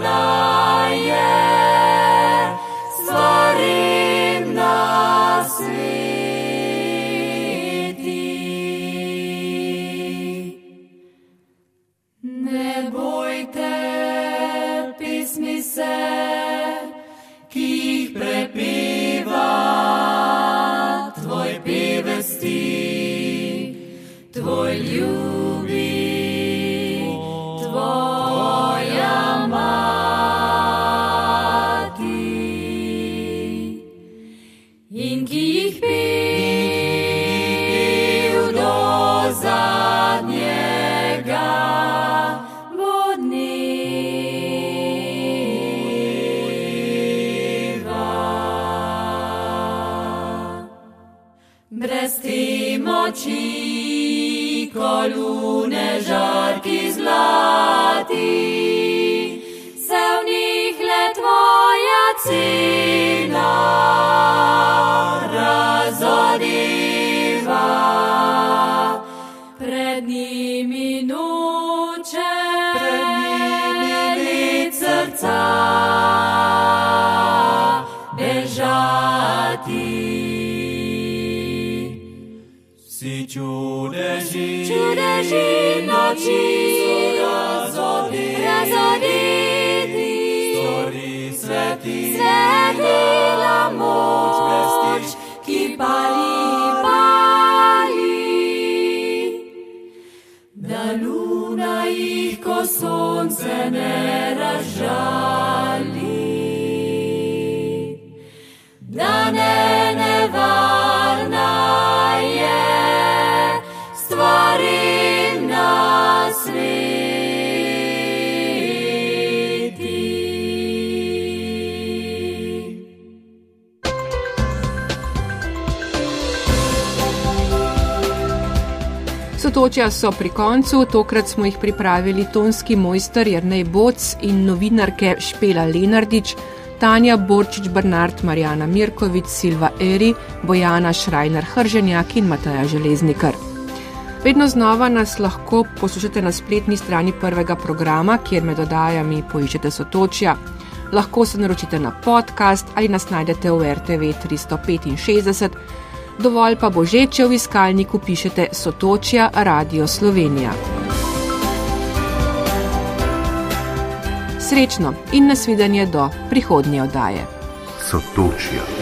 njimi noče, pred njimi srca bežati. Si čudeži, čudeži noči, razodi, razoditi, stori sveti, svetila moč, moč ki pali, pali. Ko Sotočja so pri koncu, tokrat smo jih pripravili tonski mojster Jrnej Boc in novinarke Špela Lenardič, Tanja Borčič Bernard, Marjana Mirkovič, Silva Eri, Bojana Šrajner Hrženjak in Mataja Železnikar. Vedno znova nas lahko poslušate na spletni strani prvega programa, kjer med oddajami poiščete sotočja. Lahko se naročite na podcast ali nas najdete v RTV 365. Dovolj pa bo že, če v iskalniku pišete Sotočja Radio Slovenija. Srečno in nasvidenje do prihodnje oddaje. Sotočja.